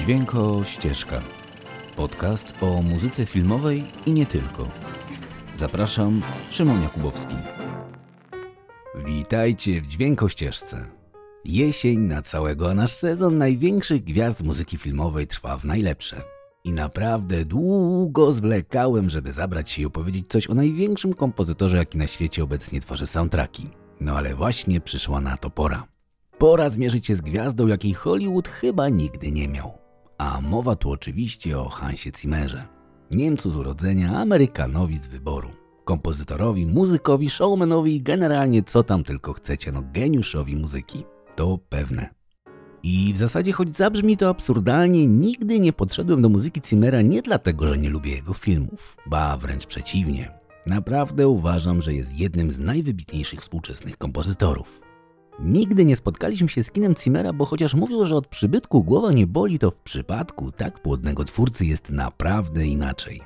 Dźwięko Ścieżka. Podcast o muzyce filmowej i nie tylko. Zapraszam, Szymon Jakubowski. Witajcie w Dźwięko Ścieżce. Jesień na całego, a nasz sezon największych gwiazd muzyki filmowej trwa w najlepsze. I naprawdę długo zwlekałem, żeby zabrać się i opowiedzieć coś o największym kompozytorze, jaki na świecie obecnie tworzy soundtracki. No ale właśnie przyszła na to pora. Pora zmierzyć się z gwiazdą, jakiej Hollywood chyba nigdy nie miał. A mowa tu oczywiście o Hansie Zimmerze. Niemcu z urodzenia, Amerykanowi z wyboru. Kompozytorowi, muzykowi, showmanowi i generalnie co tam tylko chcecie, no geniuszowi muzyki. To pewne. I w zasadzie, choć zabrzmi to absurdalnie, nigdy nie podszedłem do muzyki Zimmera nie dlatego, że nie lubię jego filmów, ba wręcz przeciwnie. Naprawdę uważam, że jest jednym z najwybitniejszych współczesnych kompozytorów. Nigdy nie spotkaliśmy się z kinem Zimmera, bo chociaż mówią, że od przybytku głowa nie boli, to w przypadku tak płodnego twórcy jest naprawdę inaczej.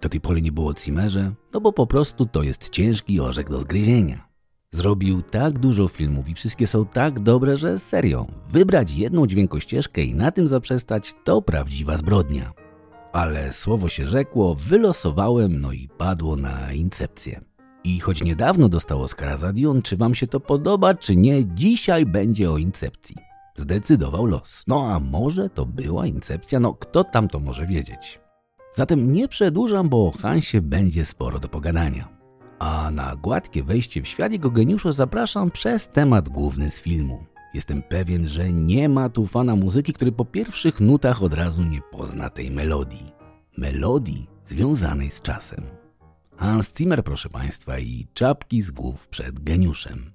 Do tej pory nie było Zimmerze, no bo po prostu to jest ciężki orzech do zgryzienia. Zrobił tak dużo filmów i wszystkie są tak dobre, że serio, wybrać jedną dźwiękościeżkę i na tym zaprzestać to prawdziwa zbrodnia. Ale słowo się rzekło, wylosowałem, no i padło na incepcję. I choć niedawno dostał Oscara za czy wam się to podoba, czy nie, dzisiaj będzie o incepcji. Zdecydował los. No a może to była incepcja? No kto tam to może wiedzieć? Zatem nie przedłużam, bo o Hansie będzie sporo do pogadania. A na gładkie wejście w świat jego geniuszu zapraszam przez temat główny z filmu. Jestem pewien, że nie ma tu fana muzyki, który po pierwszych nutach od razu nie pozna tej melodii. Melodii związanej z czasem. Hans Zimmer, proszę Państwa, i czapki z głów przed geniuszem.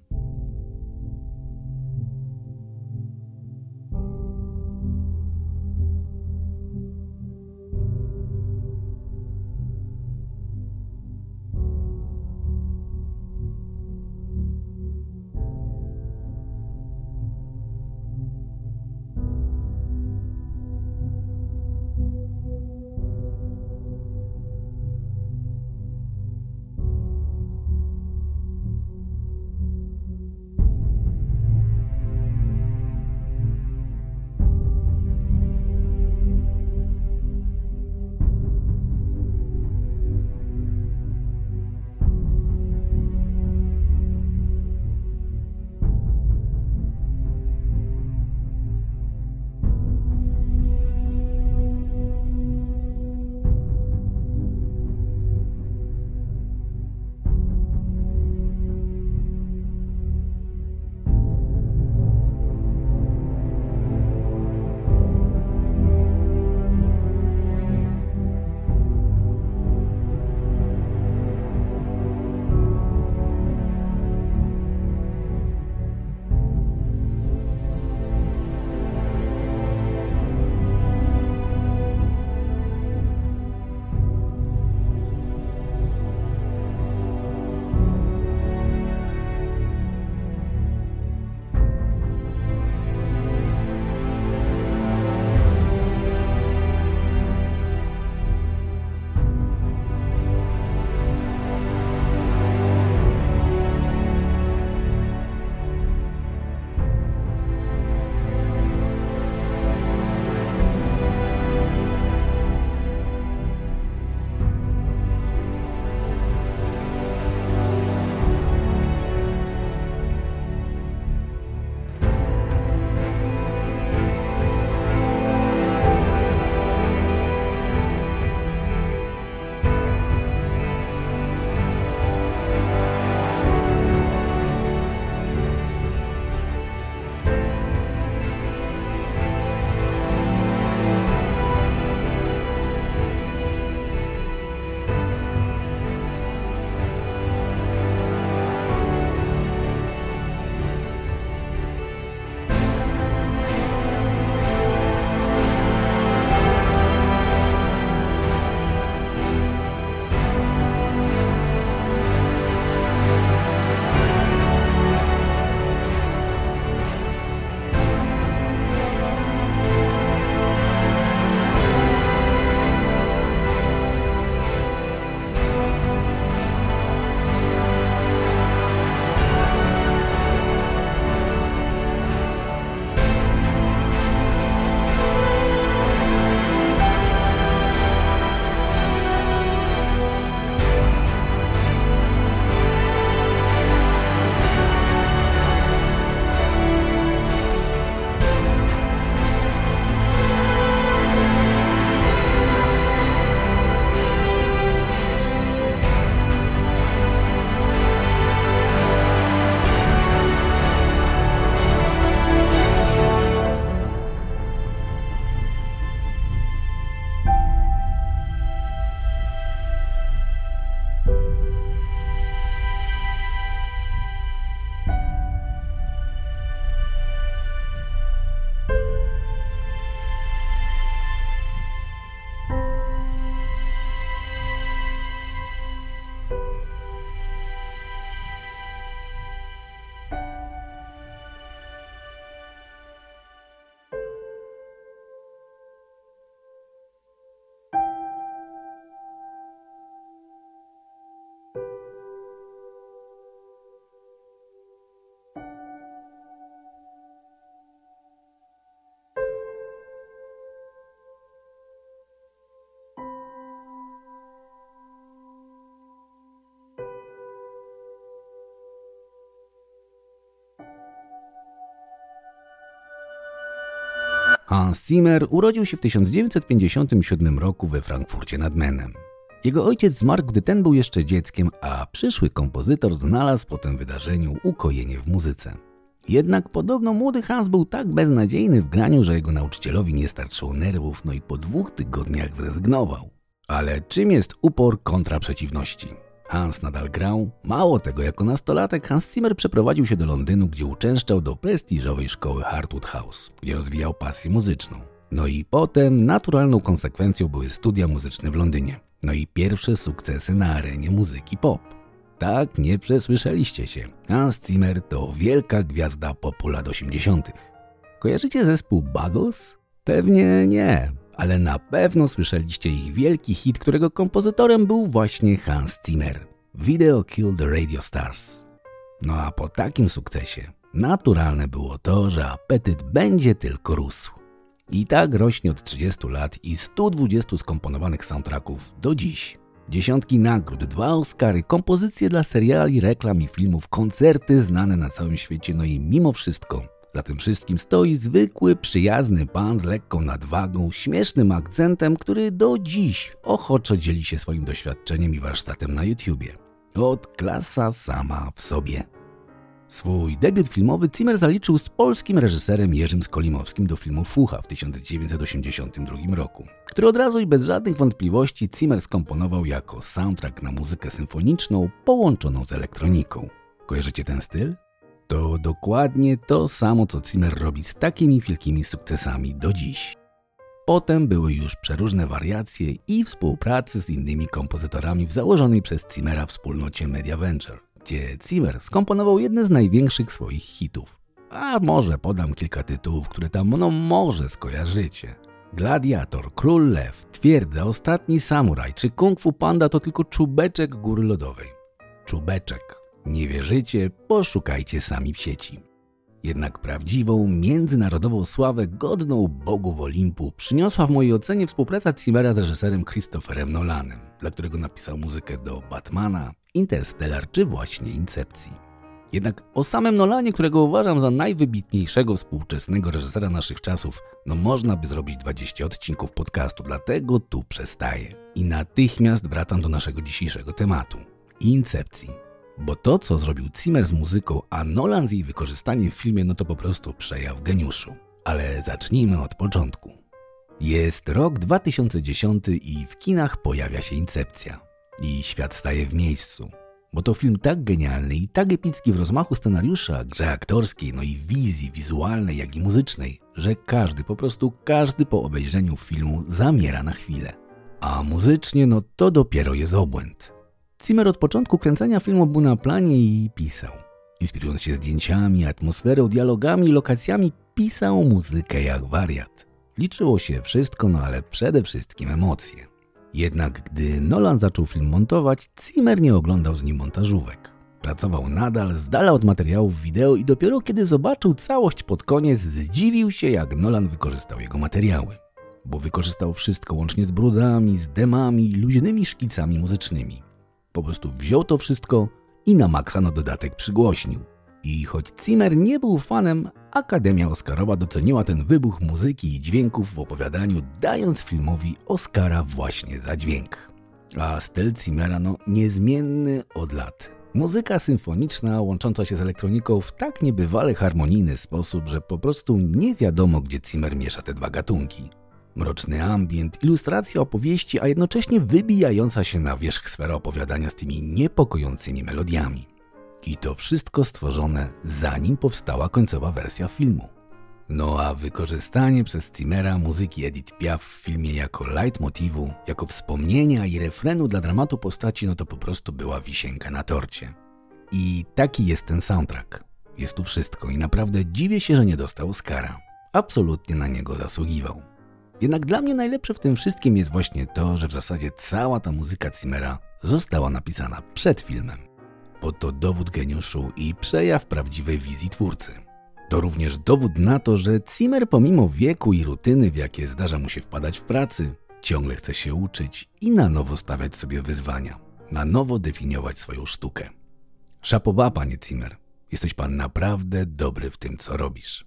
Hans Zimmer urodził się w 1957 roku we Frankfurcie nad Menem. Jego ojciec zmarł, gdy ten był jeszcze dzieckiem, a przyszły kompozytor znalazł po tym wydarzeniu ukojenie w muzyce. Jednak podobno młody Hans był tak beznadziejny w graniu, że jego nauczycielowi nie starczyło nerwów, no i po dwóch tygodniach zrezygnował. Ale czym jest upór kontra przeciwności? Hans nadal grał. Mało tego, jako nastolatek Hans Zimmer przeprowadził się do Londynu, gdzie uczęszczał do prestiżowej szkoły Hartwood House, gdzie rozwijał pasję muzyczną. No i potem naturalną konsekwencją były studia muzyczne w Londynie. No i pierwsze sukcesy na arenie muzyki pop. Tak, nie przesłyszeliście się. Hans Zimmer to wielka gwiazda popu lat 80. Kojarzycie zespół Buggles? Pewnie nie, ale na pewno słyszeliście ich wielki hit, którego kompozytorem był właśnie Hans Zimmer. Video Kill the Radio Stars. No a po takim sukcesie naturalne było to, że apetyt będzie tylko rósł. I tak rośnie od 30 lat i 120 skomponowanych soundtracków do dziś. Dziesiątki nagród, dwa Oscary, kompozycje dla seriali, reklam i filmów, koncerty znane na całym świecie, no i mimo wszystko za tym wszystkim stoi zwykły, przyjazny pan z lekką nadwagą, śmiesznym akcentem, który do dziś ochoczo dzieli się swoim doświadczeniem i warsztatem na YouTubie. Od klasa sama w sobie. Swój debiut filmowy Zimmer zaliczył z polskim reżyserem Jerzym Skolimowskim do filmu Fucha w 1982 roku, który od razu i bez żadnych wątpliwości Zimmer skomponował jako soundtrack na muzykę symfoniczną połączoną z elektroniką. Kojarzycie ten styl? To dokładnie to samo, co Zimmer robi z takimi wielkimi sukcesami do dziś. Potem były już przeróżne wariacje i współpracy z innymi kompozytorami w założonej przez Zimmera wspólnocie Media Venture, gdzie Zimmer skomponował jedne z największych swoich hitów. A może podam kilka tytułów, które tam no może skojarzycie. Gladiator, Król Lew, Twierdza, Ostatni Samuraj czy Kung Fu Panda to tylko czubeczek góry lodowej. Czubeczek. Nie wierzycie? Poszukajcie sami w sieci. Jednak prawdziwą, międzynarodową sławę godną bogów Olimpu przyniosła w mojej ocenie współpraca Zimmera z reżyserem Christopherem Nolanem, dla którego napisał muzykę do Batmana, Interstellar czy właśnie Incepcji. Jednak o samym Nolanie, którego uważam za najwybitniejszego współczesnego reżysera naszych czasów, no można by zrobić 20 odcinków podcastu, dlatego tu przestaję. I natychmiast wracam do naszego dzisiejszego tematu. Incepcji. Bo to, co zrobił Zimmer z muzyką, a Nolan z jej wykorzystaniem w filmie, no to po prostu przejaw geniuszu. Ale zacznijmy od początku. Jest rok 2010 i w kinach pojawia się Incepcja. I świat staje w miejscu. Bo to film tak genialny i tak epicki w rozmachu scenariusza, grze aktorskiej, no i wizji wizualnej, jak i muzycznej, że każdy, po prostu każdy po obejrzeniu filmu zamiera na chwilę. A muzycznie, no to dopiero jest obłęd. Zimmer od początku kręcenia filmu był na planie i pisał. Inspirując się zdjęciami, atmosferą, dialogami lokacjami, pisał muzykę jak wariat. Liczyło się wszystko, no ale przede wszystkim emocje. Jednak gdy Nolan zaczął film montować, Zimmer nie oglądał z nim montażówek. Pracował nadal z dala od materiałów wideo i dopiero kiedy zobaczył całość pod koniec, zdziwił się jak Nolan wykorzystał jego materiały. Bo wykorzystał wszystko łącznie z brudami, z demami, luźnymi szkicami muzycznymi. Po prostu wziął to wszystko i na maksa na dodatek przygłośnił. I choć Zimmer nie był fanem, Akademia Oscarowa doceniła ten wybuch muzyki i dźwięków w opowiadaniu, dając filmowi Oscara właśnie za dźwięk. A styl Zimmera no niezmienny od lat. Muzyka symfoniczna łącząca się z elektroniką w tak niebywale harmonijny sposób, że po prostu nie wiadomo, gdzie Zimmer miesza te dwa gatunki. Mroczny ambient, ilustracja opowieści, a jednocześnie wybijająca się na wierzch sfera opowiadania z tymi niepokojącymi melodiami. I to wszystko stworzone zanim powstała końcowa wersja filmu. No a wykorzystanie przez Zimmera muzyki Edith Piaf w filmie jako leitmotivu, jako wspomnienia i refrenu dla dramatu postaci, no to po prostu była wisienka na torcie. I taki jest ten soundtrack. Jest tu wszystko i naprawdę dziwię się, że nie dostał Oscara. Absolutnie na niego zasługiwał. Jednak dla mnie najlepsze w tym wszystkim jest właśnie to, że w zasadzie cała ta muzyka Zimmera została napisana przed filmem. Bo to dowód geniuszu i przejaw prawdziwej wizji twórcy. To również dowód na to, że Zimmer pomimo wieku i rutyny, w jakie zdarza mu się wpadać w pracy, ciągle chce się uczyć i na nowo stawiać sobie wyzwania, na nowo definiować swoją sztukę. Szapoba, panie Zimmer. Jesteś pan naprawdę dobry w tym, co robisz.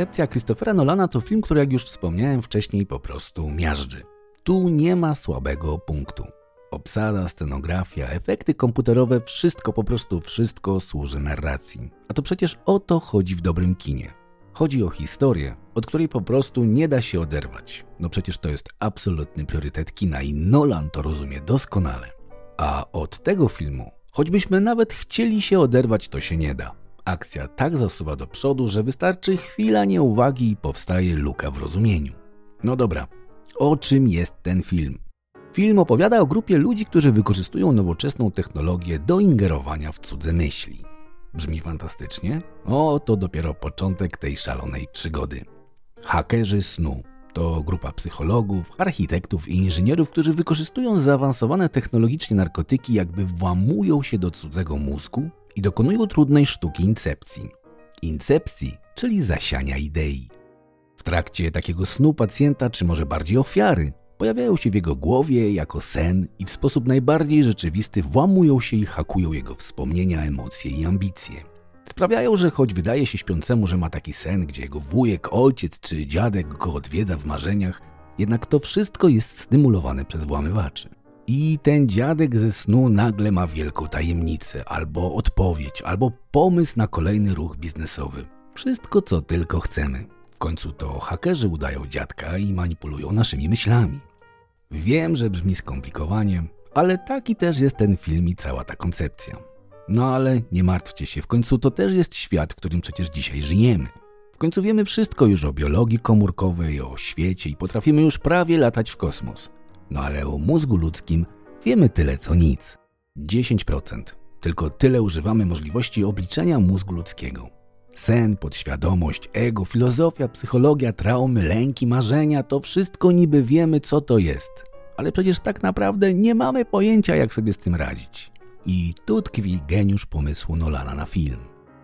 Incepcja Christophera Nolana to film, który jak już wspomniałem wcześniej po prostu miażdży. Tu nie ma słabego punktu. Obsada, scenografia, efekty komputerowe, wszystko po prostu wszystko służy narracji. A to przecież o to chodzi w dobrym kinie. Chodzi o historię, od której po prostu nie da się oderwać. No przecież to jest absolutny priorytet kina i Nolan to rozumie doskonale. A od tego filmu, choćbyśmy nawet chcieli się oderwać, to się nie da. Akcja tak zasuwa do przodu, że wystarczy chwila nieuwagi i powstaje luka w rozumieniu. No dobra, o czym jest ten film? Film opowiada o grupie ludzi, którzy wykorzystują nowoczesną technologię do ingerowania w cudze myśli. Brzmi fantastycznie? O, to dopiero początek tej szalonej przygody. Hakerzy snu to grupa psychologów, architektów i inżynierów, którzy wykorzystują zaawansowane technologicznie narkotyki, jakby włamują się do cudzego mózgu i dokonują trudnej sztuki incepcji. Incepcji, czyli zasiania idei. W trakcie takiego snu pacjenta, czy może bardziej ofiary, pojawiają się w jego głowie jako sen i w sposób najbardziej rzeczywisty włamują się i hakują jego wspomnienia, emocje i ambicje. Sprawiają, że choć wydaje się śpiącemu, że ma taki sen, gdzie jego wujek, ojciec czy dziadek go odwiedza w marzeniach, jednak to wszystko jest stymulowane przez włamywaczy. I ten dziadek ze snu nagle ma wielką tajemnicę, albo odpowiedź, albo pomysł na kolejny ruch biznesowy. Wszystko, co tylko chcemy. W końcu to hakerzy udają dziadka i manipulują naszymi myślami. Wiem, że brzmi skomplikowanie, ale taki też jest ten film i cała ta koncepcja. No ale nie martwcie się, w końcu to też jest świat, w którym przecież dzisiaj żyjemy. W końcu wiemy wszystko już o biologii komórkowej, o świecie i potrafimy już prawie latać w kosmos. No ale o mózgu ludzkim wiemy tyle co nic. 10%. Tylko tyle używamy możliwości obliczenia mózgu ludzkiego. Sen, podświadomość, ego, filozofia, psychologia, traumy, lęki, marzenia to wszystko niby wiemy, co to jest. Ale przecież tak naprawdę nie mamy pojęcia, jak sobie z tym radzić. I tu tkwi geniusz pomysłu Nolana na film.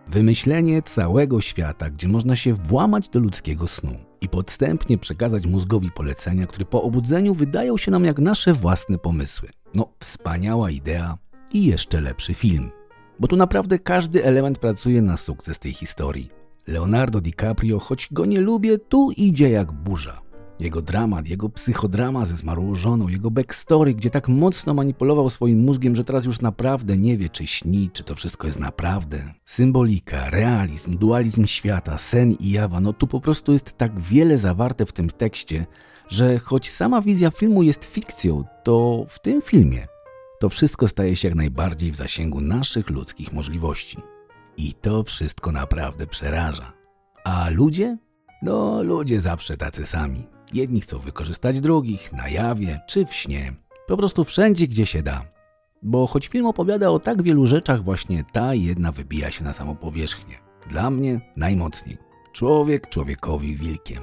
Wymyślenie całego świata, gdzie można się włamać do ludzkiego snu i podstępnie przekazać mózgowi polecenia, które po obudzeniu wydają się nam jak nasze własne pomysły. No, wspaniała idea i jeszcze lepszy film bo tu naprawdę każdy element pracuje na sukces tej historii. Leonardo DiCaprio, choć go nie lubię, tu idzie jak burza. Jego dramat, jego psychodrama ze zmarłą żoną, jego backstory, gdzie tak mocno manipulował swoim mózgiem, że teraz już naprawdę nie wie, czy śni, czy to wszystko jest naprawdę. Symbolika, realizm, dualizm świata, sen i jawa, no tu po prostu jest tak wiele zawarte w tym tekście, że choć sama wizja filmu jest fikcją, to w tym filmie to wszystko staje się jak najbardziej w zasięgu naszych ludzkich możliwości. I to wszystko naprawdę przeraża. A ludzie? No, ludzie zawsze tacy sami. Jedni chcą wykorzystać drugich, na jawie czy w śnie. Po prostu wszędzie, gdzie się da. Bo choć film opowiada o tak wielu rzeczach, właśnie ta jedna wybija się na samą powierzchnię. Dla mnie najmocniej. Człowiek człowiekowi wilkiem.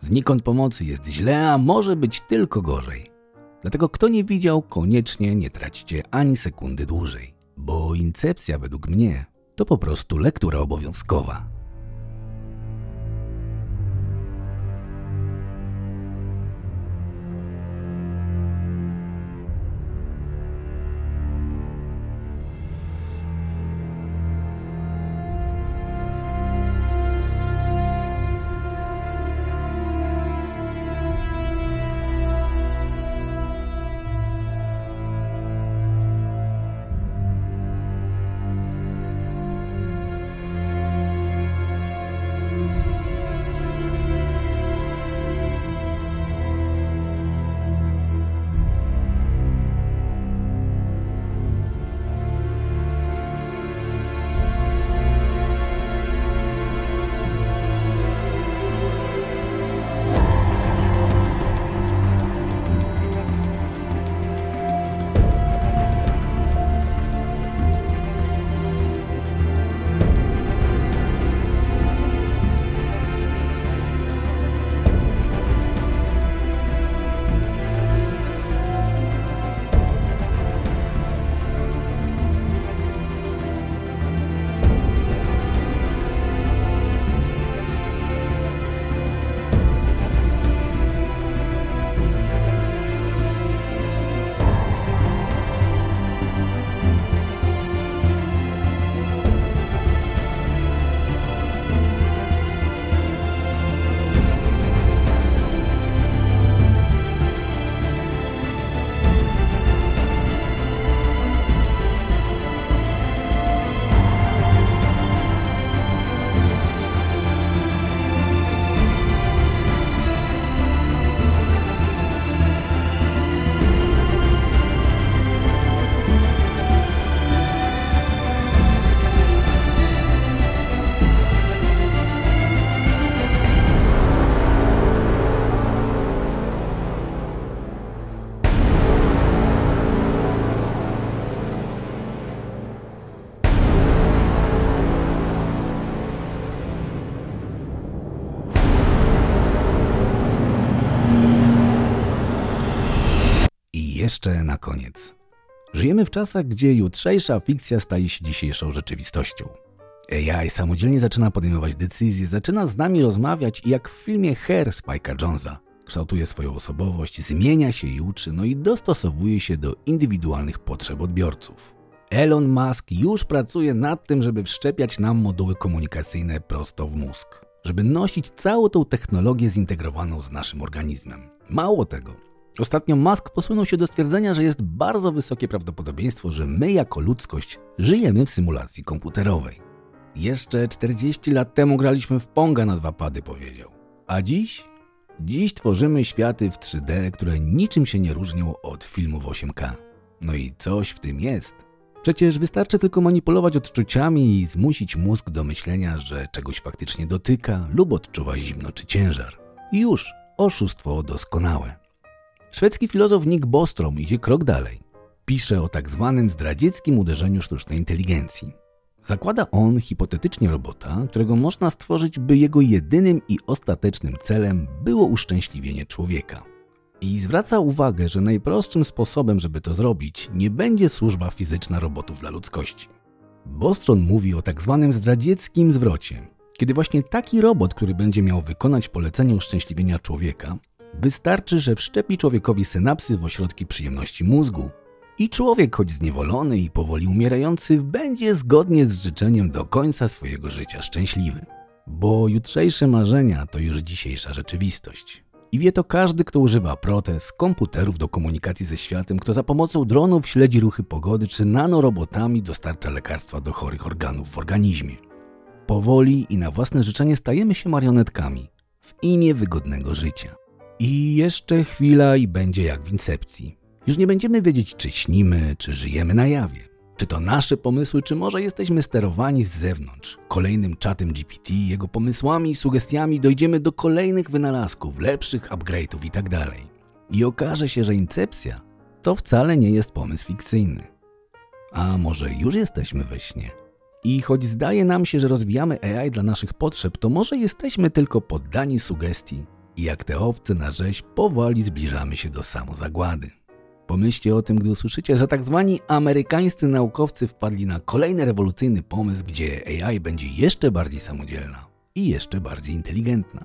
Znikąd pomocy jest źle, a może być tylko gorzej. Dlatego kto nie widział, koniecznie nie traćcie ani sekundy dłużej, bo incepcja według mnie to po prostu lektura obowiązkowa. Żyjemy w czasach, gdzie jutrzejsza fikcja staje się dzisiejszą rzeczywistością. AI samodzielnie zaczyna podejmować decyzje, zaczyna z nami rozmawiać i jak w filmie Hair Spike'a Jonesa kształtuje swoją osobowość, zmienia się i uczy, no i dostosowuje się do indywidualnych potrzeb odbiorców. Elon Musk już pracuje nad tym, żeby wszczepiać nam moduły komunikacyjne prosto w mózg, żeby nosić całą tą technologię zintegrowaną z naszym organizmem. Mało tego, ostatnio Musk posunął się do stwierdzenia, że jest bardzo wysokie prawdopodobieństwo, że my jako ludzkość żyjemy w symulacji komputerowej. Jeszcze 40 lat temu graliśmy w Ponga na dwa pady, powiedział. A dziś? Dziś tworzymy światy w 3D, które niczym się nie różnią od filmów 8K. No i coś w tym jest. Przecież wystarczy tylko manipulować odczuciami i zmusić mózg do myślenia, że czegoś faktycznie dotyka lub odczuwa zimno czy ciężar. I już oszustwo doskonałe. Szwedzki filozof Nick Bostrom idzie krok dalej. Pisze o tak zwanym zdradzieckim uderzeniu sztucznej inteligencji. Zakłada on hipotetycznie robota, którego można stworzyć, by jego jedynym i ostatecznym celem było uszczęśliwienie człowieka. I zwraca uwagę, że najprostszym sposobem, żeby to zrobić, nie będzie służba fizyczna robotów dla ludzkości. Bostron mówi o tak zwanym zdradzieckim zwrocie, kiedy właśnie taki robot, który będzie miał wykonać polecenie uszczęśliwienia człowieka, wystarczy, że wszczepi człowiekowi synapsy w ośrodki przyjemności mózgu, i człowiek, choć zniewolony i powoli umierający, będzie zgodnie z życzeniem do końca swojego życia szczęśliwy. Bo jutrzejsze marzenia to już dzisiejsza rzeczywistość. I wie to każdy, kto używa protez, komputerów do komunikacji ze światem, kto za pomocą dronów śledzi ruchy pogody, czy nanorobotami dostarcza lekarstwa do chorych organów w organizmie. Powoli i na własne życzenie stajemy się marionetkami w imię wygodnego życia. I jeszcze chwila i będzie jak w incepcji. Już nie będziemy wiedzieć, czy śnimy, czy żyjemy na jawie. Czy to nasze pomysły, czy może jesteśmy sterowani z zewnątrz? Kolejnym czatem GPT, jego pomysłami i sugestiami dojdziemy do kolejnych wynalazków, lepszych upgrade'ów itd. Tak I okaże się, że incepcja to wcale nie jest pomysł fikcyjny. A może już jesteśmy we śnie? I choć zdaje nam się, że rozwijamy AI dla naszych potrzeb, to może jesteśmy tylko poddani sugestii i jak te owce na rzeź powoli zbliżamy się do samozagłady. Pomyślcie o tym, gdy usłyszycie, że tak zwani amerykańscy naukowcy wpadli na kolejny rewolucyjny pomysł, gdzie AI będzie jeszcze bardziej samodzielna i jeszcze bardziej inteligentna.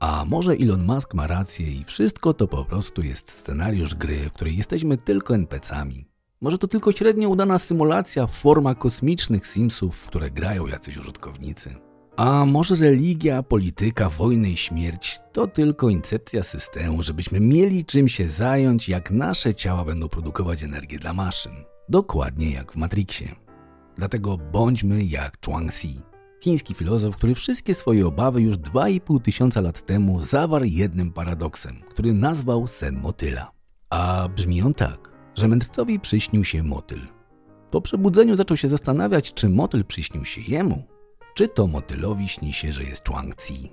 A może Elon Musk ma rację i wszystko to po prostu jest scenariusz gry, w której jesteśmy tylko NPC-ami. Może to tylko średnio udana symulacja forma kosmicznych Simsów, w które grają jacyś użytkownicy. A może religia, polityka, wojny i śmierć to tylko incepcja systemu, żebyśmy mieli czym się zająć, jak nasze ciała będą produkować energię dla maszyn. Dokładnie jak w Matrixie. Dlatego bądźmy jak Chuang-Tzu, chiński filozof, który wszystkie swoje obawy już 2,5 tysiąca lat temu zawarł jednym paradoksem, który nazwał sen motyla. A brzmi on tak, że mędrcowi przyśnił się motyl. Po przebudzeniu zaczął się zastanawiać, czy motyl przyśnił się jemu, czy to motylowi śni się, że jest Chuang-Tzi.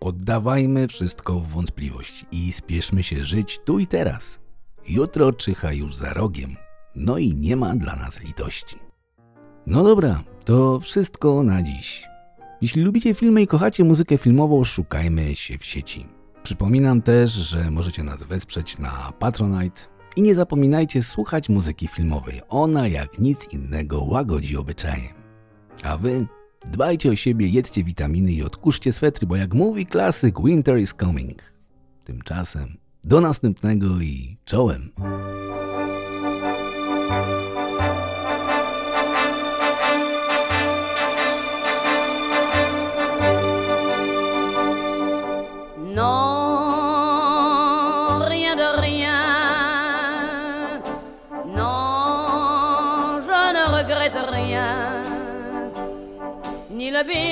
Oddawajmy wszystko w wątpliwość i spieszmy się żyć tu i teraz. Jutro czyha już za rogiem, no i nie ma dla nas litości. No dobra, to wszystko na dziś. Jeśli lubicie filmy i kochacie muzykę filmową, szukajmy się w sieci. Przypominam też, że możecie nas wesprzeć na Patronite i nie zapominajcie słuchać muzyki filmowej. Ona jak nic innego łagodzi obyczaje. A wy Dbajcie o siebie, jedzcie witaminy i odkurzcie swetry, bo jak mówi klasyk, winter is coming. Tymczasem do następnego i czołem. I've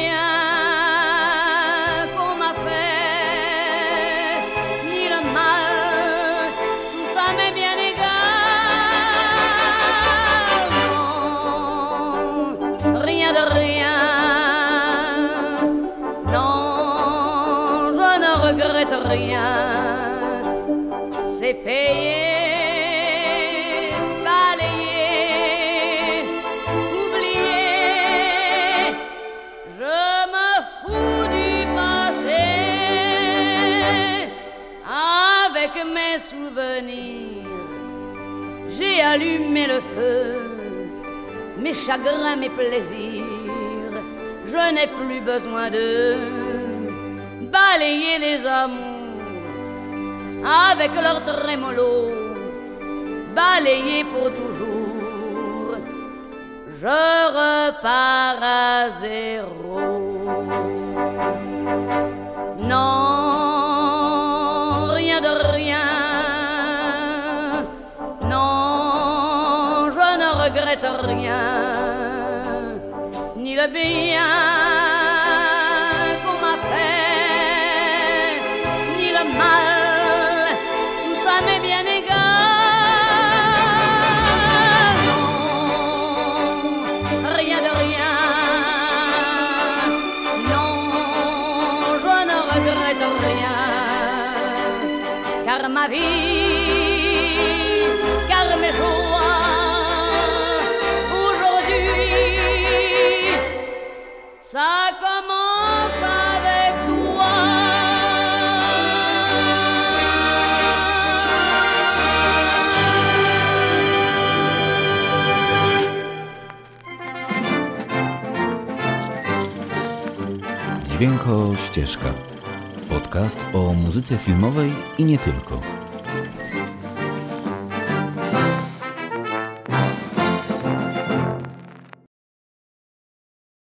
mes souvenirs. J'ai allumé le feu, mes chagrins, mes plaisirs. Je n'ai plus besoin d'eux. balayer les amours avec leur trémolo, balayer pour toujours. Je repars à zéro. Bien qu'on m'a fait, ni le mal, tout ça m'est bien égal. Non, rien de rien. Non, je ne regrette rien, car ma vie, Dźwięko Ścieżka. Podcast o muzyce filmowej i nie tylko.